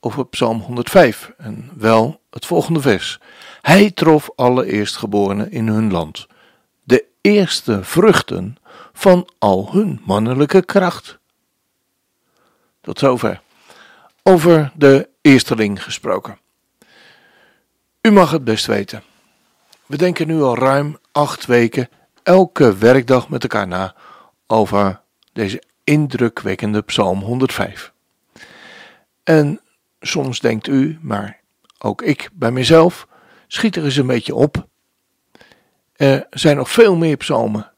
over Psalm 105 en wel het volgende vers. Hij trof alle eerstgeborenen in hun land, de eerste vruchten van al hun mannelijke kracht. Tot zover. Over de eersteling gesproken. U mag het best weten. We denken nu al ruim acht weken elke werkdag met elkaar na over deze indrukwekkende Psalm 105. En soms denkt u, maar ook ik bij mezelf, schiet er eens een beetje op. Er zijn nog veel meer psalmen.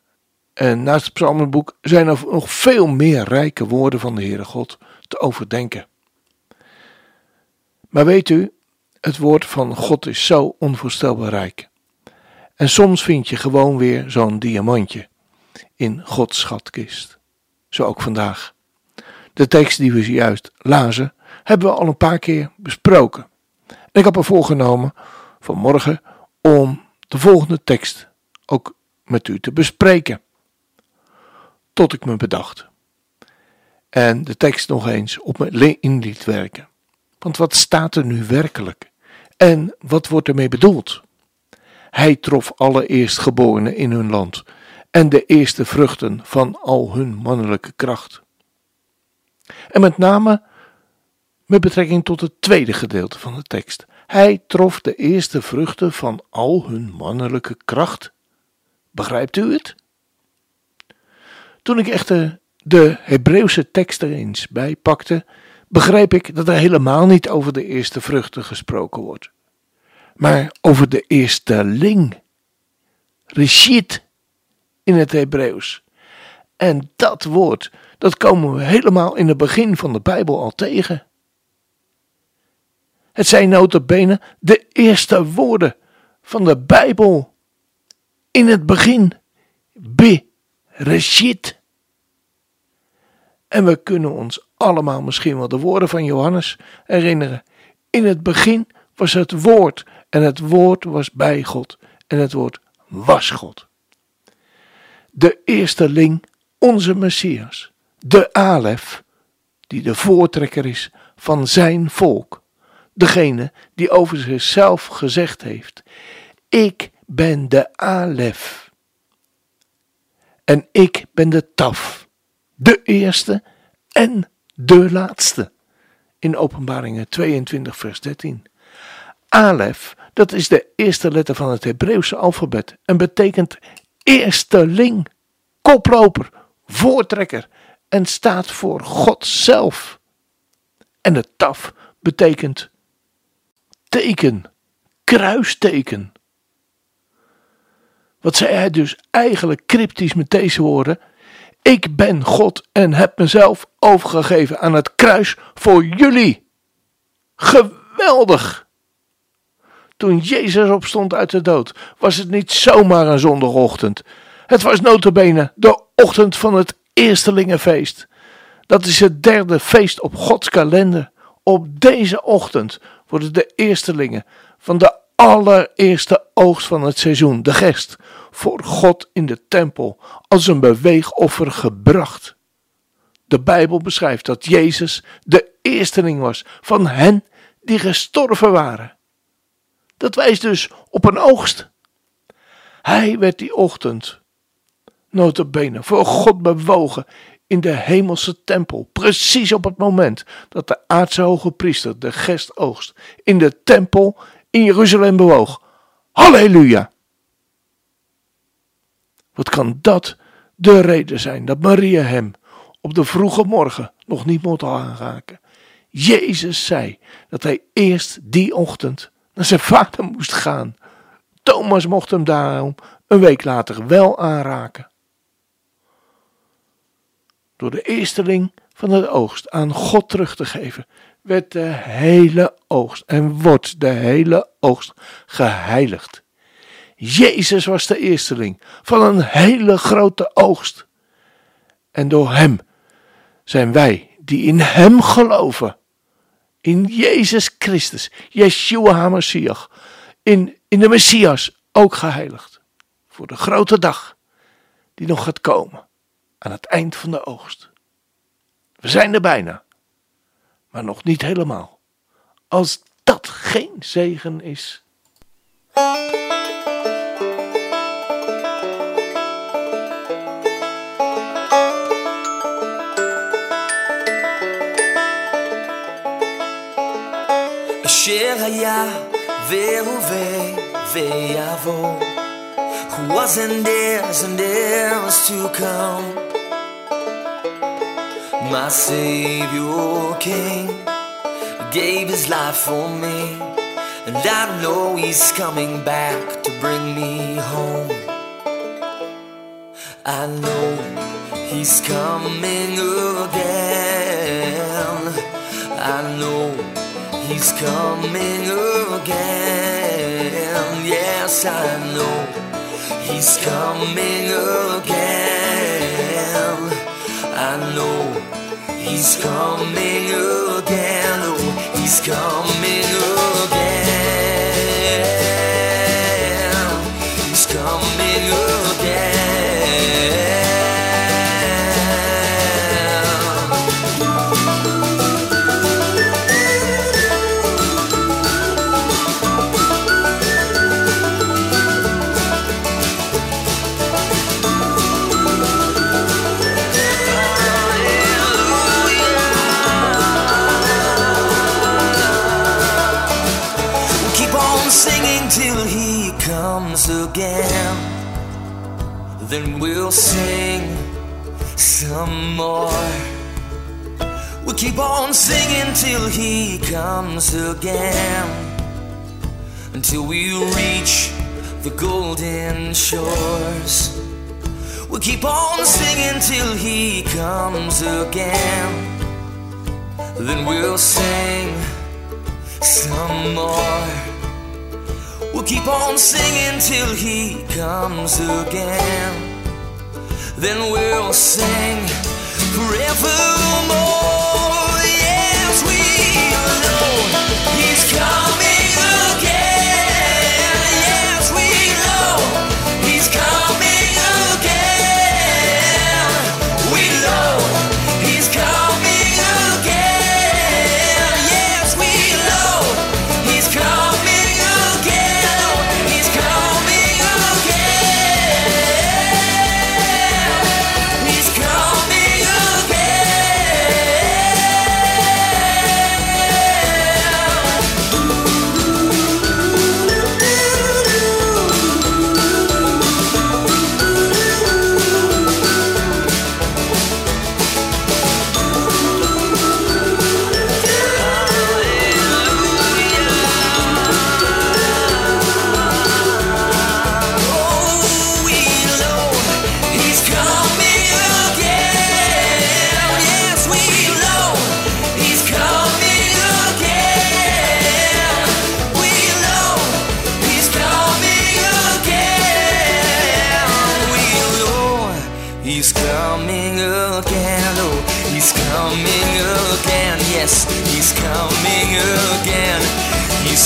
En naast het psalmenboek zijn er nog veel meer rijke woorden van de Heere God te overdenken. Maar weet u, het woord van God is zo onvoorstelbaar rijk. En soms vind je gewoon weer zo'n diamantje in Gods schatkist. Zo ook vandaag. De tekst die we zojuist lazen, hebben we al een paar keer besproken. En ik heb er voorgenomen vanmorgen om de volgende tekst ook met u te bespreken. Tot ik me bedacht. En de tekst nog eens op me in liet werken. Want wat staat er nu werkelijk? En wat wordt ermee bedoeld? Hij trof alle eerstgeborenen in hun land en de eerste vruchten van al hun mannelijke kracht. En met name met betrekking tot het tweede gedeelte van de tekst. Hij trof de eerste vruchten van al hun mannelijke kracht. Begrijpt u het? Toen ik echter de Hebreeuwse tekst er eens bij pakte, begreep ik dat er helemaal niet over de eerste vruchten gesproken wordt, maar over de eerste ling. Reshit in het Hebreeuws. En dat woord, dat komen we helemaal in het begin van de Bijbel al tegen. Het zijn notabene de eerste woorden van de Bijbel. In het begin, be, reshit. En we kunnen ons allemaal misschien wel de woorden van Johannes herinneren. In het begin was het woord en het woord was bij God en het woord was God de eersteling, onze Messias, de Alef, die de voortrekker is van zijn volk, degene die over zichzelf gezegd heeft: Ik ben de Alef. En ik ben de Taf, de eerste en de laatste. In Openbaringen 22, vers 13. Alef, dat is de eerste letter van het Hebreeuwse alfabet en betekent eersteling, koploper, voortrekker en staat voor God zelf. En de taf betekent teken, kruisteken. Wat zei hij dus eigenlijk cryptisch met deze woorden? Ik ben God en heb mezelf overgegeven aan het kruis voor jullie. Geweldig! Toen Jezus opstond uit de dood, was het niet zomaar een zondagochtend. Het was notabene de ochtend van het Eerstelingenfeest. Dat is het derde feest op Gods kalender. Op deze ochtend worden de eerstelingen van de allereerste oogst van het seizoen, de gerst, voor God in de tempel als een beweegoffer gebracht. De Bijbel beschrijft dat Jezus de eersteling was van hen die gestorven waren. Dat wijst dus op een oogst. Hij werd die ochtend, notabene, voor God bewogen in de hemelse tempel, precies op het moment dat de aardse hoge priester de gestoogst in de tempel in Jeruzalem bewoog. Halleluja! Wat kan dat de reden zijn dat Maria hem op de vroege morgen nog niet moet aanraken? Jezus zei dat hij eerst die ochtend naar zijn vader moest gaan. Thomas mocht hem daarom een week later wel aanraken. Door de eersteling van de oogst aan God terug te geven, werd de hele oogst en wordt de hele oogst geheiligd. Jezus was de eersteling van een hele grote oogst. En door Hem zijn wij die in Hem geloven, in Jezus Christus, Yeshua HaMashiach, in, in de Messias ook geheiligd. Voor de grote dag die nog gaat komen aan het eind van de oogst. We zijn er bijna, maar nog niet helemaal. Als dat geen zegen is. אשר היה והווה ויבוא, who was and is and is to come. My Savior oh, King gave his life for me, and I know he's coming back to bring me home. I know he's coming again. I know he's coming again. Yes, I know he's coming again. I know he's coming again. Oh, he's coming till he comes again. Then we'll sing some more. We'll keep on singing till he comes again. Until we reach the golden shores. We'll keep on singing till he comes again. Then we'll sing some more. We'll keep on singing till he comes again. Then we'll sing forevermore.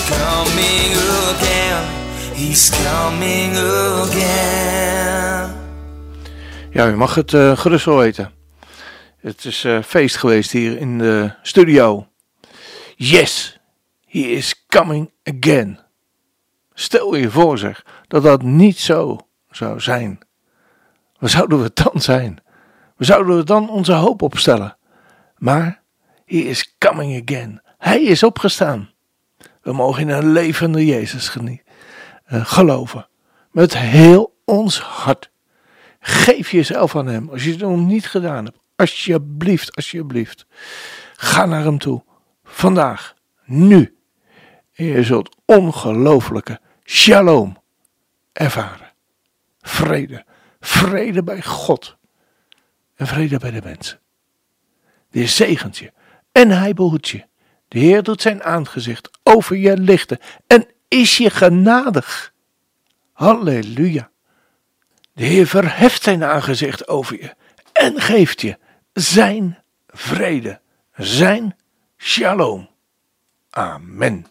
Coming again. He's coming again. Ja, u mag het eh, gerust wel weten. Het is eh, feest geweest hier in de studio. Yes, he is coming again. Stel je voor zeg, dat dat niet zo zou zijn. Waar zouden we dan zijn? Waar zouden we dan onze hoop opstellen? Maar, he is coming again. Hij is opgestaan. We mogen in een levende Jezus genieten, geloven. Met heel ons hart. Geef jezelf aan Hem als je het nog niet gedaan hebt. Alsjeblieft, alsjeblieft. Ga naar Hem toe. Vandaag, nu. En je zult ongelooflijke shalom ervaren. Vrede. Vrede bij God. En vrede bij de mensen. Die zegent je. En hij behoedt je. De Heer doet zijn aangezicht over je lichten en is je genadig. Halleluja. De Heer verheft zijn aangezicht over je en geeft je zijn vrede, zijn shalom. Amen.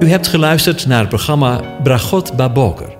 U hebt geluisterd naar het programma Bragot Baboker.